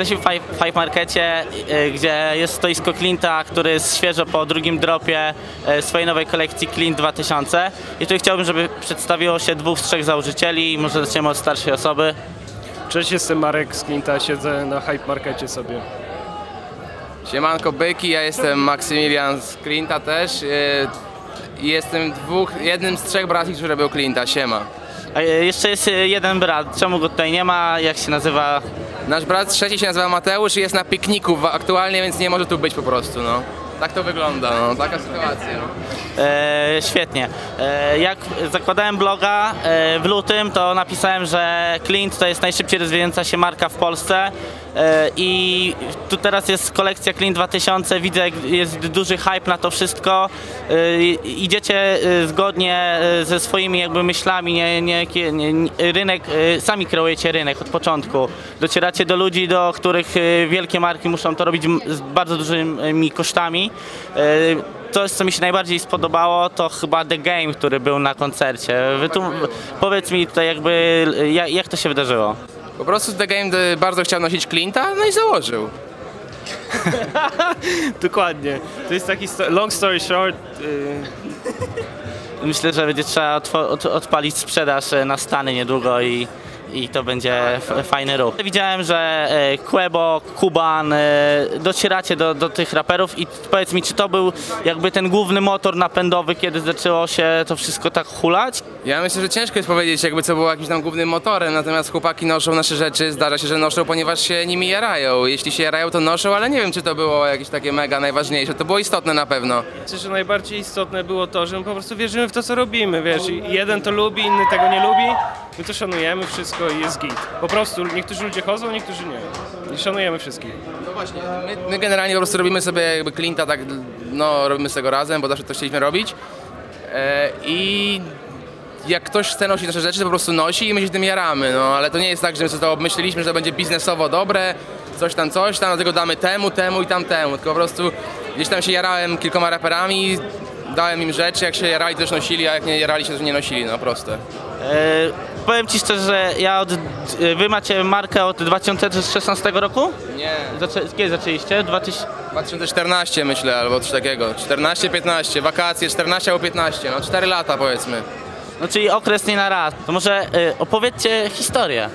Jesteśmy w Five, Markecie, y, gdzie jest stoisko Clint'a, który jest świeżo po drugim dropie y, swojej nowej kolekcji Clint 2000. I tu chciałbym, żeby przedstawiło się dwóch z trzech założycieli. Może zaczniemy od starszej osoby. Cześć, jestem Marek z Klinta, siedzę na Hype Markecie sobie. Siemanko Byki, ja jestem Maksymilian z Klinta też. Yy, Jestem dwóch, jednym z trzech braci, który był Klinta, siema. A y, jeszcze jest y, jeden brat. Czemu go tutaj nie ma? Jak się nazywa? Nasz brat trzeci się nazywa Mateusz i jest na pikniku wa- aktualnie, więc nie może tu być po prostu, no. Tak to wygląda, no, taka sytuacja. E, świetnie. E, jak zakładałem bloga e, w lutym, to napisałem, że Clint to jest najszybciej rozwijająca się marka w Polsce. E, I tu teraz jest kolekcja Clint 2000. Widzę, jak jest duży hype na to wszystko. E, idziecie e, zgodnie ze swoimi jakby myślami, nie, nie, nie, rynek, sami kreujecie rynek od początku. Docieracie do ludzi, do których wielkie marki muszą to robić z bardzo dużymi kosztami. To, co mi się najbardziej spodobało, to chyba The Game, który był na koncercie. Powiedz mi tutaj jakby, jak, jak to się wydarzyło? Po prostu The Game y, bardzo chciał nosić Klinta, no i założył. Dokładnie. To jest taki sto- long story short. y, Myślę, że będzie trzeba od- odpalić sprzedaż e, na Stany niedługo i, i to będzie f- fajny ruch. Widziałem, że e, Quebo, Kuban, e, docieracie do, do tych raperów i powiedz mi, czy to był jakby ten główny motor napędowy, kiedy zaczęło się to wszystko tak hulać? Ja myślę, że ciężko jest powiedzieć, jakby co było jakimś tam głównym motorem, natomiast chłopaki noszą nasze rzeczy, zdarza się, że noszą, ponieważ się nimi jarają. Jeśli się jarają, to noszą, ale nie wiem, czy to było jakieś takie mega najważniejsze. To było istotne na pewno. Myślę, że najbardziej istotne było to, że my po prostu wierzymy w to, co robimy, wiesz. Jeden to lubi, inny tego nie lubi. My to szanujemy wszystko i jest git. Po prostu niektórzy ludzie chodzą, niektórzy nie. I szanujemy wszystkich. No właśnie, my, my generalnie po prostu robimy sobie jakby Clint'a tak, no robimy z tego razem, bo zawsze to chcieliśmy robić. E, I jak ktoś chce nosić nasze rzeczy, to po prostu nosi i my się tym jaramy, no ale to nie jest tak, że my sobie to obmyśliliśmy, że to będzie biznesowo dobre, coś tam, coś tam, dlatego damy temu, temu i tamtemu, tylko po prostu gdzieś tam się jarałem kilkoma raperami, dałem im rzeczy, jak się jarali, to też nosili, a jak nie jarali się, to nie nosili, no proste. E, powiem Ci szczerze, że ja od, e, wy macie markę od 2016 roku? Nie. Zaczę, kiedy zaczęliście? 2000... 2014 myślę, albo coś takiego. 14-15, wakacje 14 albo 15, no 4 lata powiedzmy. No czyli okres nie na raz. To może e, opowiedzcie historię.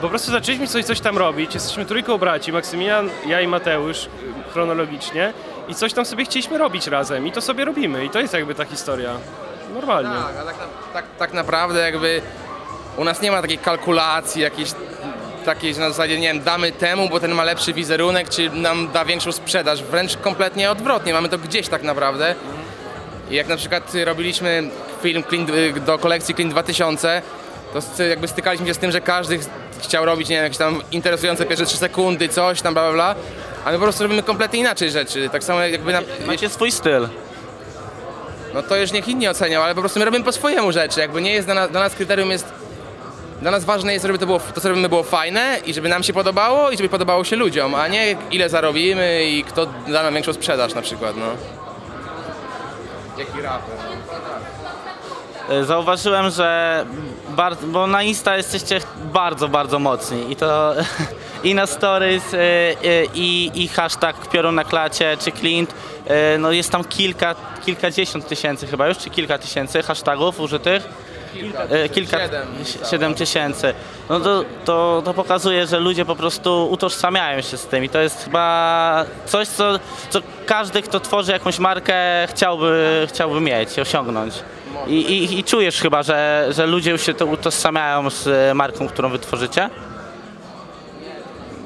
Po prostu zaczęliśmy coś, coś tam robić. Jesteśmy trójką braci, Maksymilian, ja i Mateusz, y, chronologicznie. I coś tam sobie chcieliśmy robić razem. I to sobie robimy. I to jest jakby ta historia. Normalnie. Tak, a tak, na, tak, tak naprawdę jakby u nas nie ma takiej kalkulacji jakiejś takiej, że na zasadzie, nie wiem, damy temu, bo ten ma lepszy wizerunek, czy nam da większą sprzedaż. Wręcz kompletnie odwrotnie, mamy to gdzieś tak naprawdę. I jak na przykład robiliśmy film Clean, do kolekcji Clean 2000, to jakby stykaliśmy się z tym, że każdy ch- chciał robić, nie wiem, jakieś tam interesujące pierwsze 3 sekundy, coś tam, bla, bla, bla. A my po prostu robimy kompletnie inaczej rzeczy. Tak samo jakby na, Macie swój styl. no to już niech inni ocenią, ale po prostu my robimy po swojemu rzeczy. Jakby nie jest dla nas, dla nas kryterium jest. Dla nas ważne jest, żeby to, było, to, co robimy, było fajne i żeby nam się podobało i żeby podobało się ludziom, a nie ile zarobimy i kto da nam większą sprzedaż na przykład, no. Jaki raper. E, Zauważyłem, że bar- bo na Insta jesteście bardzo, bardzo mocni i to i na stories e, e, i, i hashtag piorun na klacie czy Clint, no jest tam kilka, kilkadziesiąt tysięcy chyba już, czy kilka tysięcy hashtagów użytych. E, Kilka, Siedem. siedem tysięcy. No to, to, to pokazuje, że ludzie po prostu utożsamiają się z tym i to jest chyba coś, co, co każdy, kto tworzy jakąś markę chciałby, chciałby mieć, osiągnąć. I, i, I czujesz chyba, że, że ludzie już się to utożsamiają z e, marką, którą wy tworzycie?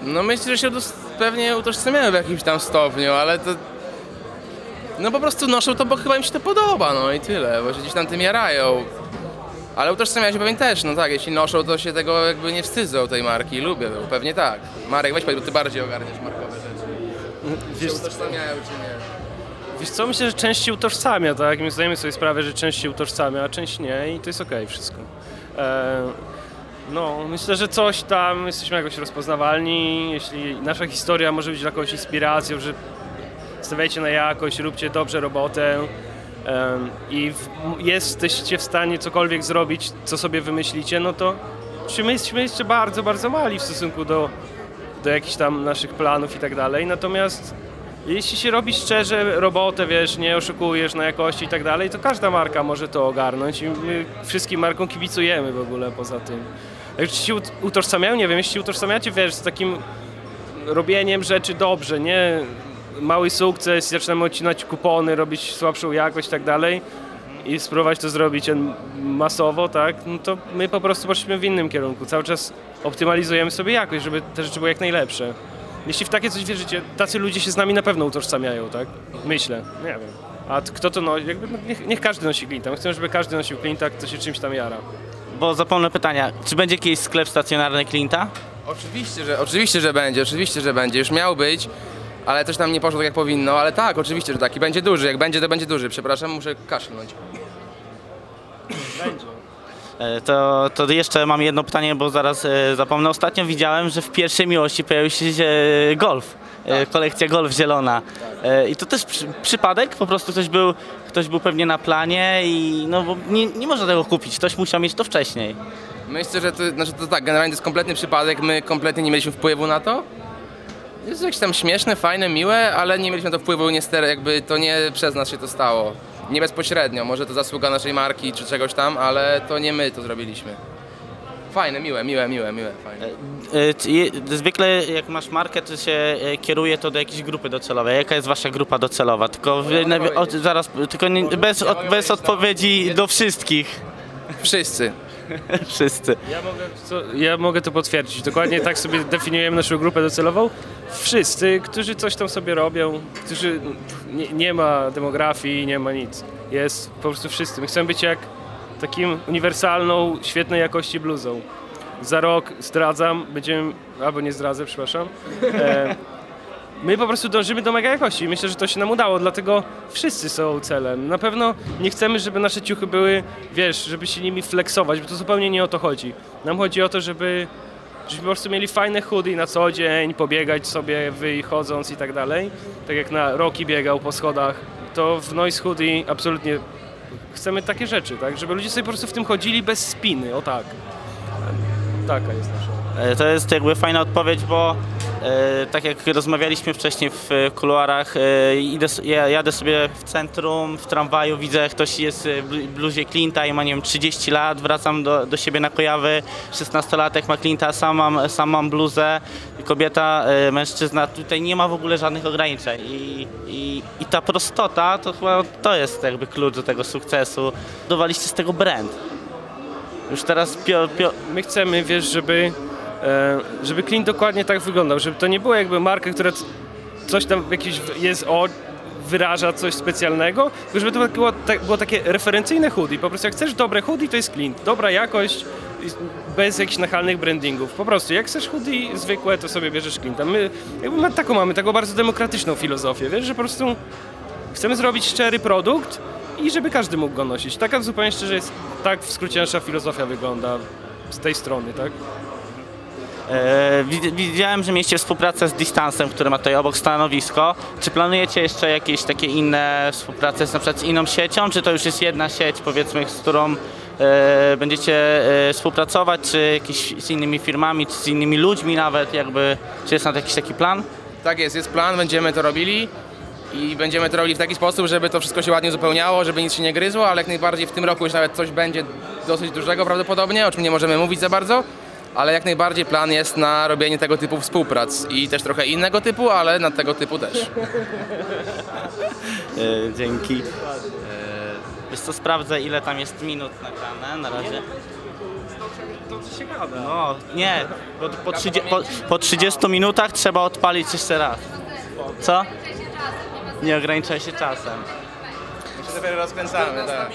No myślę, że się utos- pewnie utożsamiają w jakimś tam stopniu, ale to... No po prostu noszą to, bo chyba im się to podoba, no i tyle, bo się gdzieś tam tym jarają. Ale utożsamiają się pewnie też, no tak, jeśli noszą, to się tego jakby nie wstydzą tej marki, lubię, no, pewnie tak. Marek, weź powiedz, bo ty bardziej ogarniasz markowe rzeczy. Wiesz, Się utożsamiają czy nie? wiesz co, myślę, że część się utożsamia, tak? My zdajemy sobie sprawę, że część się utożsamia, a część nie i to jest okej wszystko. E, no, myślę, że coś tam, jesteśmy jakoś rozpoznawalni, jeśli nasza historia może być dla kogoś inspiracją, że stawiajcie na jakość, róbcie dobrze robotę i jesteście w stanie cokolwiek zrobić, co sobie wymyślicie, no to czy my jesteśmy jeszcze bardzo, bardzo mali w stosunku do do jakichś tam naszych planów i tak dalej. Natomiast jeśli się robi szczerze robotę, wiesz, nie oszukujesz na jakości i tak dalej, to każda marka może to ogarnąć i my wszystkim markom kibicujemy w ogóle poza tym. Jak się ut- utożsamiają? Nie wiem, jeśli się utożsamiacie, wiesz, z takim robieniem rzeczy dobrze, nie mały sukces, zaczynamy odcinać kupony, robić słabszą jakość i tak dalej i spróbować to zrobić masowo, tak, no to my po prostu poszliśmy w innym kierunku. Cały czas optymalizujemy sobie jakość, żeby te rzeczy były jak najlepsze. Jeśli w takie coś wierzycie, tacy ludzie się z nami na pewno utożsamiają, tak? Myślę, nie wiem. A kto to nosi? Jakby, no, niech, niech każdy nosi Clinta. My chcemy, żeby każdy nosił Clinta, kto się czymś tam jara. Bo zapomnę pytania, czy będzie jakiś sklep stacjonarny Clint'a? Oczywiście, że, oczywiście, że będzie, oczywiście, że będzie. Już miał być, ale też tam nie poszło tak jak powinno, ale tak, oczywiście, że tak. I będzie duży. Jak będzie, to będzie duży. Przepraszam, muszę kaszlnąć. Będzie. E, To, to jeszcze mam jedno pytanie, bo zaraz e, zapomnę. Ostatnio widziałem, że w pierwszej miłości pojawił się e, golf, e, kolekcja golf zielona. E, I to też przy, przypadek, po prostu ktoś był, ktoś był pewnie na planie i no bo nie, nie można tego kupić, ktoś musiał mieć to wcześniej. Myślę, że to, znaczy to tak, generalnie to jest kompletny przypadek, my kompletnie nie mieliśmy wpływu na to. Jest jakieś tam śmieszne, fajne, miłe, ale nie mieliśmy to wpływu, niestety jakby to nie przez nas się to stało. Nie bezpośrednio, może to zasługa naszej marki czy czegoś tam, ale to nie my to zrobiliśmy. Fajne, miłe, miłe, miłe, miłe, fajne. E, je- Zwykle jak masz markę, to się e, kieruje to do jakiejś grupy docelowej. Jaka jest wasza grupa docelowa? Tylko, wy- mogę nawi- o, powiedzieć. zaraz, tylko nie, bez, od, mogę bez powiedzieć, odpowiedzi do wszystkich. Wszyscy. Wszyscy. Ja mogę, co, ja mogę to potwierdzić. Dokładnie tak sobie definiujemy naszą grupę docelową. Wszyscy, którzy coś tam sobie robią, którzy nie, nie ma demografii, nie ma nic. Jest po prostu wszyscy. My chcemy być jak takim uniwersalną, świetnej jakości bluzą. Za rok zdradzam, będziemy, albo nie zdradzę, przepraszam. E, My po prostu dążymy do mega jakości myślę, że to się nam udało, dlatego wszyscy są celem. Na pewno nie chcemy, żeby nasze ciuchy były, wiesz, żeby się nimi flexować, bo to zupełnie nie o to chodzi. Nam chodzi o to, żeby, żebyśmy po prostu mieli fajne hoodie na co dzień, pobiegać sobie wychodząc i tak dalej. Tak jak na Rocky biegał po schodach, to w Noise Hoodie absolutnie chcemy takie rzeczy, tak? Żeby ludzie sobie po prostu w tym chodzili bez spiny, o tak. Taka jest nasza. E, To jest jakby fajna odpowiedź, bo tak jak rozmawialiśmy wcześniej w e, kuluarach, e, idę, jadę sobie w centrum, w tramwaju, widzę ktoś jest w blu- bluzie Clint'a i ma nie wiem 30 lat, wracam do, do siebie na Kojawy, 16-latek ma Clint'a, sam mam, sam mam bluzę, kobieta, e, mężczyzna, tutaj nie ma w ogóle żadnych ograniczeń i, i, i ta prostota to chyba to jest jakby klucz do tego sukcesu. Budowaliście z tego brand. Już teraz pio, pio, My chcemy, wiesz, żeby, e, żeby Clean dokładnie tak wyglądał, żeby to nie była jakby marka, która coś tam jakiś jest o wyraża coś specjalnego, żeby to było, tak, było takie referencyjne hoodie. Po prostu jak chcesz dobre hoodie, to jest Clean. Dobra jakość, bez jakichś nachalnych brandingów. Po prostu jak chcesz hoodie zwykłe, to sobie bierzesz Clean. My jakby taką mamy, taką bardzo demokratyczną filozofię, wiesz, że po prostu chcemy zrobić szczery produkt i żeby każdy mógł go nosić. Taka zupełnie szczerze jest, tak w skrócie nasza filozofia wygląda z tej strony, tak? E, wid- Widziałem, że mieliście współpracę z Distansem, który ma tutaj obok stanowisko. Czy planujecie jeszcze jakieś takie inne współprace z, na przykład inną siecią, czy to już jest jedna sieć, powiedzmy, z którą e, będziecie e, współpracować, czy jakieś z innymi firmami, czy z innymi ludźmi nawet, jakby, czy jest na to jakiś taki plan? Tak jest, jest plan, będziemy to robili i będziemy to robili w taki sposób, żeby to wszystko się ładnie uzupełniało, żeby nic się nie gryzło, ale jak najbardziej w tym roku już nawet coś będzie dosyć dużego prawdopodobnie, o czym nie możemy mówić za bardzo, ale jak najbardziej plan jest na robienie tego typu współprac i też trochę innego typu, ale na tego typu też. E, Dzięki. E, Wiesz co, sprawdzę ile tam jest minut nagrane na razie. No, nie, po, po, 30, po, po 30 minutach trzeba odpalić jeszcze raz. Co? Nie ograniczaj się czasem. Się dopiero rozkręcamy, tak.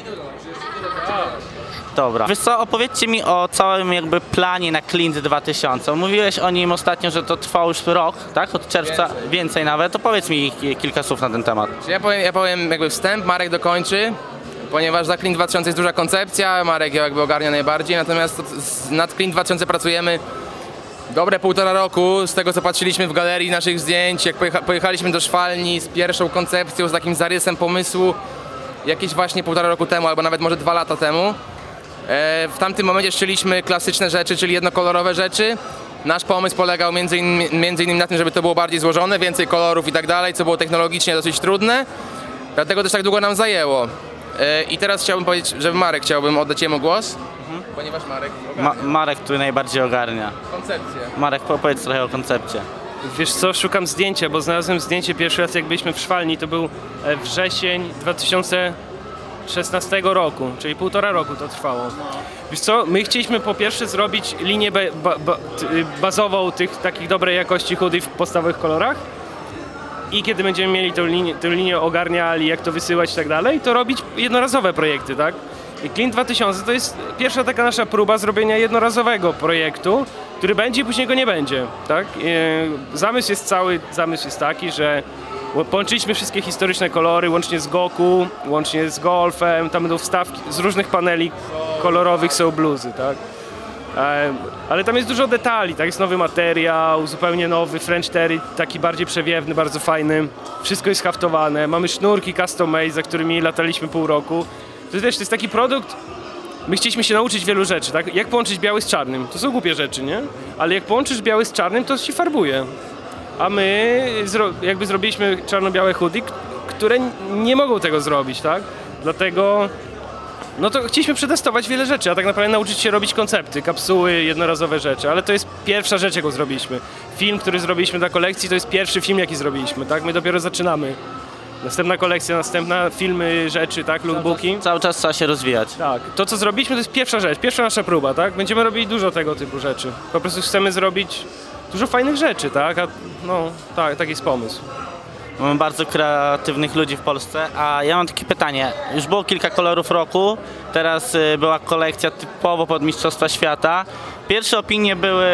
Dobra. Wiesz co, opowiedzcie mi o całym jakby planie na Clint 2000. Mówiłeś o nim ostatnio, że to trwało już rok, tak? Od czerwca, więcej, nawet. To powiedz mi ki- kilka słów na ten temat. Ja powiem, ja powiem jakby wstęp, Marek dokończy, ponieważ za Clean 2000 jest duża koncepcja, Marek ją jakby ogarnia najbardziej, natomiast to, z, nad Clean 2000 pracujemy dobre półtora roku, z tego co patrzyliśmy w galerii naszych zdjęć, jak pojecha, pojechaliśmy do szwalni z pierwszą koncepcją, z takim zarysem pomysłu, jakieś właśnie półtora roku temu, albo nawet może dwa lata temu. E, w tamtym momencie szczyliśmy klasyczne rzeczy, czyli jednokolorowe rzeczy Nasz pomysł polegał między innymi, między innymi na tym, żeby to było bardziej złożone, więcej kolorów i tak dalej, co było technologicznie dosyć trudne. Dlatego też tak długo nam zajęło. E, I teraz chciałbym powiedzieć, że Marek chciałbym oddać jemu głos, ponieważ Marek Ma Marek, który najbardziej ogarnia. koncepcję. Marek, powiedz trochę o koncepcie. Wiesz co, szukam zdjęcia, bo znalazłem zdjęcie pierwszy raz jak byliśmy w Szwalni, to był e, wrzesień 2016 roku, czyli półtora roku to trwało. Wiesz co, my chcieliśmy po pierwsze zrobić linię ba, ba, ba, y, bazową tych takich dobrej jakości hoodie w podstawowych kolorach i kiedy będziemy mieli tę linię, tę linię ogarniali, jak to wysyłać i tak dalej, to robić jednorazowe projekty, tak? I Clean 2000 to jest pierwsza taka nasza próba zrobienia jednorazowego projektu, który będzie i później go nie będzie, tak? E, Zamysł jest cały, zamysł jest taki, że połączyliśmy wszystkie historyczne kolory, łącznie z Goku, łącznie z Golfem, tam będą wstawki z różnych paneli kolorowych są bluzy, tak? E, Ale tam jest dużo detali, tak? Jest nowy materiał, zupełnie nowy French Terry, taki bardziej przewiewny, bardzo fajny. Wszystko jest haftowane. Mamy sznurki custom made, za którymi lataliśmy pół roku. To wiesz, to jest taki produkt, my chcieliśmy się nauczyć wielu rzeczy, tak? Jak połączyć biały z czarnym? To są głupie rzeczy, nie? Ale jak połączysz biały z czarnym, to się farbuje. A my zro, jakby zrobiliśmy czarno-białe hoodie, które nie mogą tego zrobić, tak? Dlatego no to chcieliśmy przetestować wiele rzeczy, a tak naprawdę nauczyć się robić koncepty, kapsuły, jednorazowe rzeczy, ale to jest pierwsza rzecz, jaką zrobiliśmy. Film, który zrobiliśmy dla kolekcji, to jest pierwszy film, jaki zrobiliśmy, tak? My dopiero zaczynamy. Następna kolekcja, następna filmy, rzeczy, tak? Lookbooki. Cały czas trzeba się rozwijać. Tak, to co zrobiliśmy to jest pierwsza rzecz, pierwsza nasza próba, tak? Będziemy robili dużo tego typu rzeczy. Po prostu chcemy zrobić dużo fajnych rzeczy, tak? A, no, tak, taki jest pomysł. Mamy bardzo kreatywnych ludzi w Polsce, a ja mam takie pytanie. Już było kilka kolorów roku, teraz y, była kolekcja typowo pod Mistrzostwa Świata. Pierwsze opinie były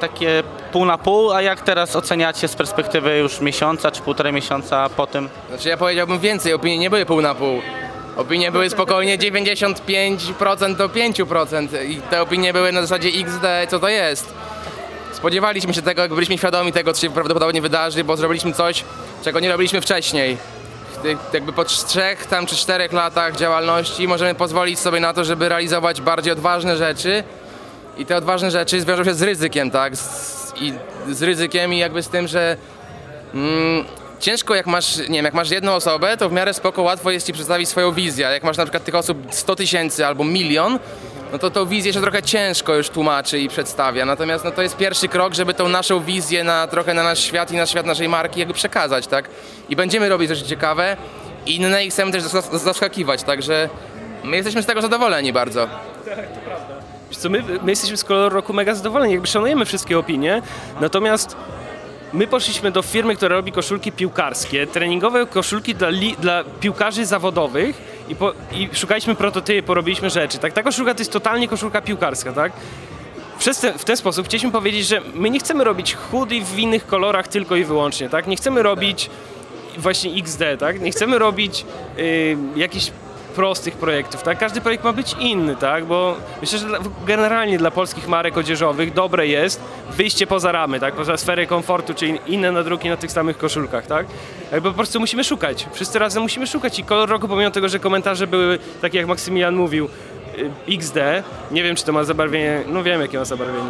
takie pół na pół, a jak teraz oceniacie z perspektywy już miesiąca czy półtorej miesiąca po tym? Znaczy ja powiedziałbym więcej, opinie nie były pół na pół. Opinie były spokojnie 95% do 5% i te opinie były na zasadzie XD, co to jest. Spodziewaliśmy się tego, jak byliśmy świadomi tego, co się prawdopodobnie wydarzy, bo zrobiliśmy coś, czego nie robiliśmy wcześniej. Jakby po trzech tam czy czterech latach działalności możemy pozwolić sobie na to, żeby realizować bardziej odważne rzeczy i te odważne rzeczy zwiążą się z ryzykiem, tak? Z, I z ryzykiem i jakby z tym, że Mm, ciężko jak masz, nie wiem, jak masz jedną osobę, to w miarę spoko łatwo jest ci przedstawić swoją wizję. Jak masz na przykład tych osób 100 tysięcy albo milion, no to tą wizję się trochę ciężko już tłumaczy i przedstawia. Natomiast no, to jest pierwszy krok, żeby tą naszą wizję na trochę na nasz świat i na świat naszej marki jakby przekazać, tak? I będziemy robić rzeczy ciekawe i inne i chcemy też zas- zaskakiwać, także my jesteśmy z tego zadowoleni bardzo. Wiesz co, my, my jesteśmy z koloru roku mega zadowoleni, jakby szanujemy wszystkie opinie, natomiast my poszliśmy do firmy, która robi koszulki piłkarskie, treningowe koszulki dla, li, dla piłkarzy zawodowych i, po, i szukaliśmy prototypu, robiliśmy rzeczy, tak? Ta koszulka to jest totalnie koszulka piłkarska, tak? Przez ten, w ten sposób chcieliśmy powiedzieć, że my nie chcemy robić hoodie w innych kolorach tylko i wyłącznie, tak? Nie chcemy robić właśnie XD, tak? Nie chcemy robić y, jakichś prostych projektów, tak? Każdy projekt ma być inny, tak? Bo myślę, że generalnie dla polskich marek odzieżowych dobre jest wyjście poza ramy, tak? Poza sferę komfortu, czyli inne nadruki na tych samych koszulkach, tak? Jakby po prostu musimy szukać. Wszyscy razem musimy szukać i kolor roku, pomimo tego, że komentarze były takie, jak Maksymilian mówił, XD, nie wiem czy to ma zabarwienie, no wiem jakie ma zabarwienie.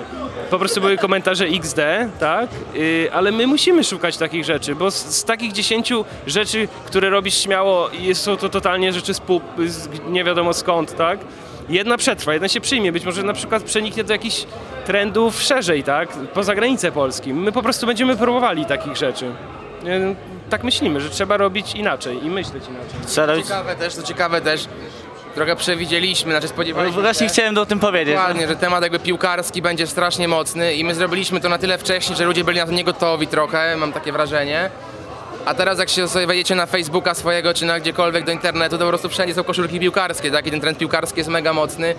Po prostu były komentarze XD, tak? Y, ale my musimy szukać takich rzeczy, bo z, z takich 10 rzeczy, które robisz śmiało, jest, są to totalnie rzeczy z, pół, z nie wiadomo skąd, tak? Jedna przetrwa, jedna się przyjmie, być może na przykład przeniknie do jakichś trendów szerzej, tak? Poza granicę Polski. My po prostu będziemy próbowali takich rzeczy. Y, Tak myślimy, że trzeba robić inaczej i myśleć inaczej. Robić... Ciekawe też, co ciekawe też, trochę przewidzieliśmy, znaczy No, spodziewaliśmy właśnie się. chciałem o tym powiedzieć. Dokładnie, że temat jakby piłkarski będzie strasznie mocny i my zrobiliśmy to na tyle wcześnie, że ludzie byli na to niegotowi trochę, mam takie wrażenie. A teraz jak się sobie wejdziecie na Facebooka swojego, czy na gdziekolwiek do internetu, to po prostu wszędzie są koszulki piłkarskie, tak? I ten trend piłkarski jest mega mocny.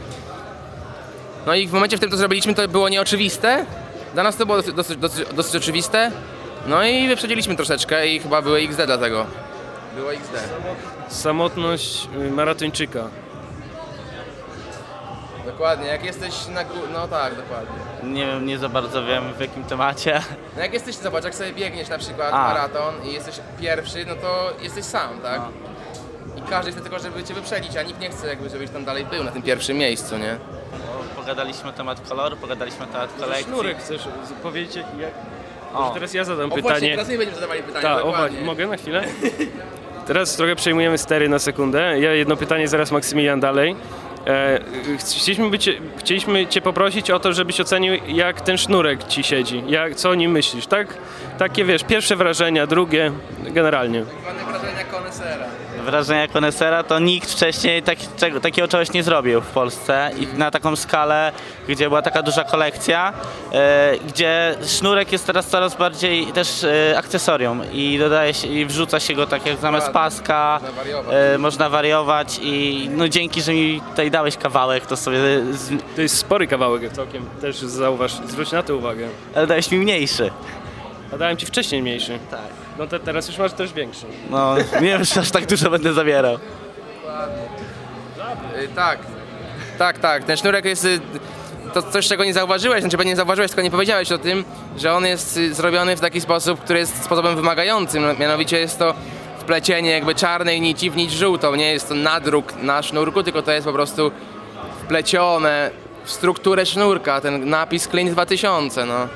No i w momencie, w którym to zrobiliśmy, to było nieoczywiste. Dla nas to było dosyć, dosyć, dosyć, dosyć oczywiste. No i wyprzedziliśmy troszeczkę i chyba były XD dlatego. Było XD. Samotność y, maratończyka. Dokładnie, jak jesteś na gó- no tak, dokładnie. Nie wiem, nie za bardzo wiem w jakim temacie. No jak jesteś, zobacz, jak sobie biegniesz na przykład A. maraton i jesteś pierwszy, no to jesteś sam, tak? I każdy chce tylko, żeby cię wyprzedzić, a nikt nie chce jakby, żebyś tam dalej był na tym pierwszym miejscu, nie? Po pogadaliśmy na temat koloru, pogadaliśmy na temat kolekcji. Sznurek chcesz powiedzieć? Jak... O. Teraz ja zadam O właśnie, pytanie. teraz nie będziemy zadawali pytania, o, dokładnie. wa- mogę na chwilę? Teraz trochę przejmujemy stery na sekundę. Ja jedno pytanie, zaraz Maksymilian dalej. E, chcieliśmy, być, chcieliśmy Cię poprosić o to, żebyś ocenił, jak ten sznurek Ci siedzi. Jak, co o nim myślisz, tak? Takie, wiesz, pierwsze wrażenia, drugie, generalnie. Mamy wrażenia konesera. Wrażenia konesera to nikt wcześniej tak, czego, takiego czegoś nie zrobił w Polsce i na taką skalę, gdzie była taka duża kolekcja, e, gdzie sznurek jest teraz coraz bardziej też e, akcesorium i dodaje się i wrzuca się go tak jak zamiast paska, Można wariować. e, można wariować i no dzięki, że mi tutaj dałeś kawałek, to sobie z, To jest spory kawałek całkiem, też zauważ, zwróć na to uwagę. ale dałeś mi mniejszy. A dałem Ci wcześniej mniejszy. Tak. No to teraz już masz też większy. No nie wiem, czy aż tak dużo będę zabierał. Y, Tak, tak, tak. Ten sznurek jest y, to coś, czego nie zauważyłeś, znaczy pewnie nie zauważyłeś, tylko nie powiedziałeś o tym, że on jest y, zrobiony w taki sposób, który jest sposobem wymagającym. Mianowicie jest to wplecienie jakby czarnej nici w nić żółtą. Nie jest to nadruk na sznurku, tylko to jest po prostu wplecione w strukturę sznurka, ten napis Clean 2000, no.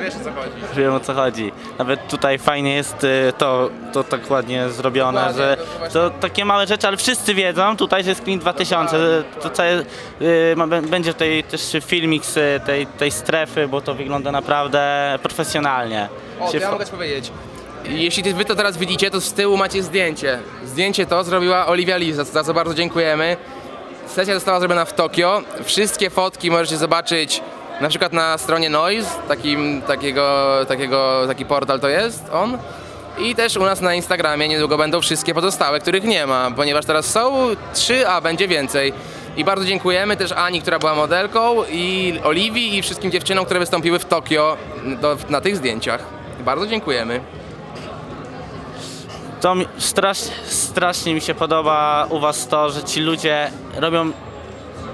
Wiesz o co chodzi. Wiem o co chodzi. Nawet tutaj fajnie jest y, to, to tak ładnie zrobione, Dokładnie, że to właśnie- to takie małe rzeczy, ale wszyscy wiedzą tutaj, że jest Clean 2000. To całe, y, ma- będzie tutaj też filmik z y, tej, tej strefy, bo to wygląda naprawdę profesjonalnie. O, to Się ja mogę ci powiedzieć. Jeśli ty- wy to teraz widzicie, to z tyłu macie zdjęcie. Zdjęcie to zrobiła Olivia Lee, za, za co bardzo dziękujemy. Sesja została zrobiona w Tokio. Wszystkie fotki możecie zobaczyć na przykład na stronie Noise, takim, takiego, takiego, taki portal to jest on. I też u nas na Instagramie niedługo będą wszystkie pozostałe, których nie ma, ponieważ teraz są trzy, a będzie więcej. I bardzo dziękujemy też Ani, która była modelką, i Oliwii i wszystkim dziewczynom, które wystąpiły w Tokio do, na tych zdjęciach. Bardzo dziękujemy. To mi, strasznie, strasznie mi się podoba u was to, że ci ludzie robią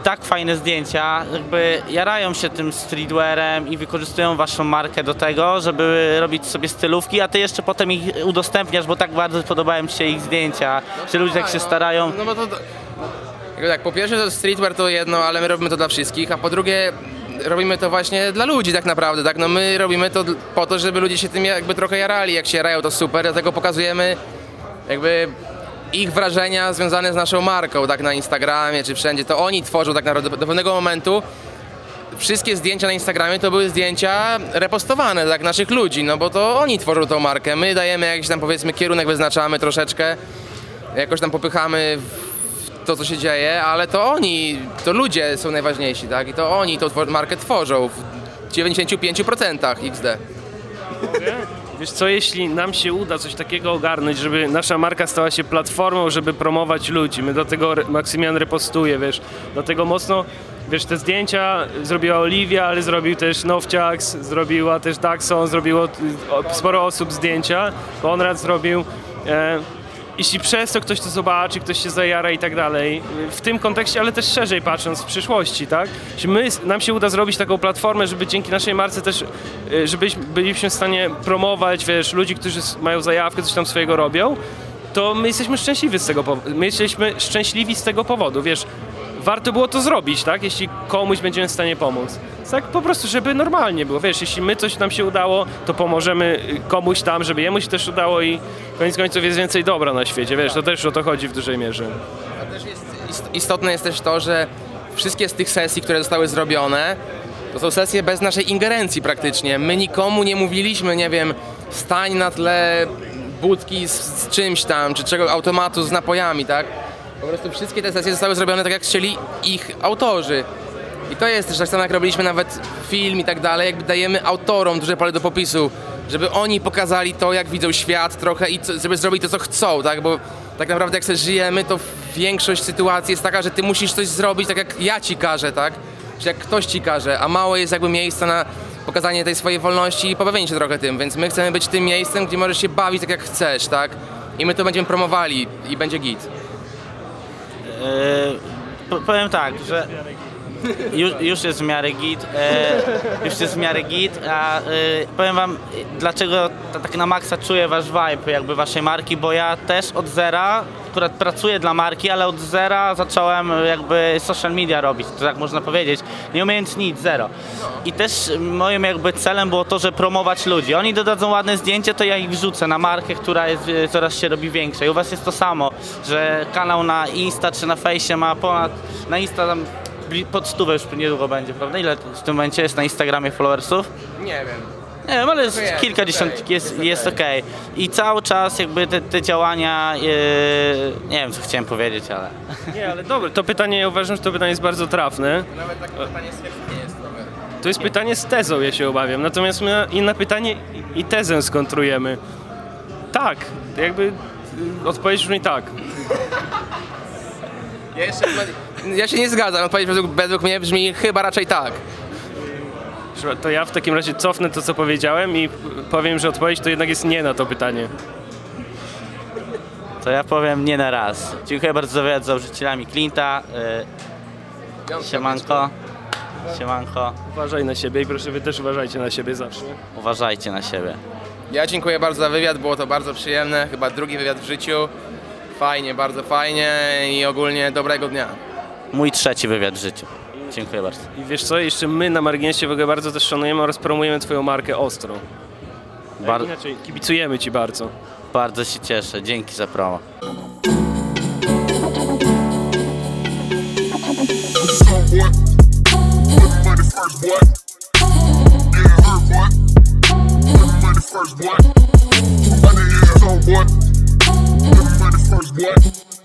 tak fajne zdjęcia, jakby jarają się tym streetwearem i wykorzystują waszą markę do tego, żeby robić sobie stylówki, a ty jeszcze potem ich udostępniasz, bo tak bardzo podobają ci się ich zdjęcia, że ludzie tak się starają. No bo to, to tak, po pierwsze to streetwear to jedno, ale my robimy to dla wszystkich, a po drugie robimy to właśnie dla ludzi tak naprawdę, tak? No my robimy to po to, żeby ludzie się tym jakby trochę jarali, jak się jarają to super, dlatego pokazujemy jakby ich wrażenia związane z naszą marką, tak na Instagramie czy wszędzie, to oni tworzą tak naprawdę do, pewnego momentu wszystkie zdjęcia na Instagramie to były zdjęcia repostowane, tak, naszych ludzi, no bo to oni tworzą tą markę. My dajemy jakiś tam powiedzmy kierunek, wyznaczamy troszeczkę, jakoś tam popychamy w to, co się dzieje, ale to oni, to ludzie są najważniejsi, tak, i to oni tą markę tworzą w 95% XD. Wiesz co, jeśli nam się uda coś takiego ogarnąć, żeby nasza marka stała się platformą, żeby promować ludzi, my do tego Maksymian repostuje, wiesz, do tego mocno, wiesz, te zdjęcia zrobiła Oliwia, ale zrobił też Nowciaks, zrobiła też Daxon, zrobiło y, sporo osób zdjęcia, Konrad zrobił. E, jeśli przez to ktoś to zobaczy, ktoś się zajara i tak dalej, w tym kontekście, ale też szerzej patrząc w przyszłości, tak? Jeśli my, nam się uda zrobić taką platformę, żeby dzięki naszej marce też, y, żebyśmy byliśmy w stanie promować, wiesz, ludzi, którzy mają zajawkę, coś tam swojego robią, to my jesteśmy szczęśliwi z tego powodu. My jesteśmy szczęśliwi z tego powodu, wiesz. Warto było to zrobić, tak? Jeśli komuś będziemy w stanie pomóc. Tak po prostu, żeby normalnie było. Wiesz, jeśli my coś nam się udało, to pomożemy y, komuś tam, żeby jemu się też udało i koniec końców jest więcej dobra na świecie, wiesz, to też o to chodzi w dużej mierze. A też jest ist- istotne jest też to, że wszystkie z tych sesji, które zostały zrobione, to są sesje bez naszej ingerencji praktycznie. My nikomu nie mówiliśmy, nie wiem, stań na tle budki z, z czymś tam, czy czego automatu z napojami, tak? Po prostu wszystkie te sesje zostały zrobione tak, jak chcieli ich autorzy. I to jest też tak samo, jak robiliśmy nawet film i tak dalej, jakby dajemy autorom duże pole do popisu, żeby oni pokazali to, jak widzą świat trochę i co, żeby zrobić to, co chcą, tak? Bo tak naprawdę jak sobie żyjemy, to większość sytuacji jest taka, że ty musisz coś zrobić tak, jak ja ci każę, tak? Czy jak ktoś ci każe, a mało jest jakby miejsca na pokazanie tej swojej wolności i pobawienie się trochę tym, więc my chcemy być tym miejscem, gdzie możesz się bawić tak, jak chcesz, tak? I my to będziemy promowali i będzie git. Po- powiem tak, że Już, jest w miarę git, e, już jest w miarę git, a e, powiem wam, dlaczego ta- tak na maksa czuję wasz vibe jakby waszej marki, bo ja też od zera, akurat pracuję dla marki, ale od zera zacząłem jakby social media robić, to tak można powiedzieć, nie umiejąc nic, zero. I też moim jakby celem było to, że promować ludzi. Oni dodadzą ładne zdjęcie, to ja ich wrzucę na markę, która jest, coraz się robi większa. I u was jest to samo, że kanał na Insta czy na Fejsie ma ponad, na Insta tam pod stówę już niedługo będzie, prawda? Ile w tym momencie jest na Instagramie followersów? Nie wiem. Nie wiem, ale jest, jest, kilkadziesiąt, okej, jest, jest jest okej. I cały czas jakby te, te działania, yy, nie wiem co chciałem powiedzieć, ale... Nie, ale dobre, to pytanie, ja uważam, że to pytanie jest bardzo trafne. Nawet takie pytanie nie jest trochę. To jest pytanie z tezą, ja się obawiam. Natomiast my na- i na pytanie i- i tezę skontrujemy. Tak, jakby y, odpowiedź brzmi tak. Ja, jeszcze, ja się nie zgadzam, odpowiedź według, według mnie brzmi chyba raczej tak. To ja w takim razie cofnę to, co powiedziałem i powiem, że odpowiedź to jednak jest nie na to pytanie. To ja powiem nie na raz. Dziękuję bardzo za wywiad z założycielami Clinta. Yy, siemanko. Siemanko. Uważaj na siebie i proszę wy też uważajcie na siebie zawsze. Uważajcie na siebie. Ja dziękuję bardzo za wywiad, było to bardzo przyjemne, chyba drugi wywiad w życiu. Fajnie, bardzo fajnie i ogólnie dobrego dnia. Mój trzeci wywiad w życiu. Dziękuję bardzo. I wiesz co, jeszcze my na marginesie w ogóle bardzo też szanujemy oraz promujemy twoją markę ostro. Bar- Inaczej kibicujemy ci bardzo. bardzo się cieszę. Dzięki za promo. Homeboy, put money first, boy. Yeah, her boy. Put money first, boy. Put money first, boy.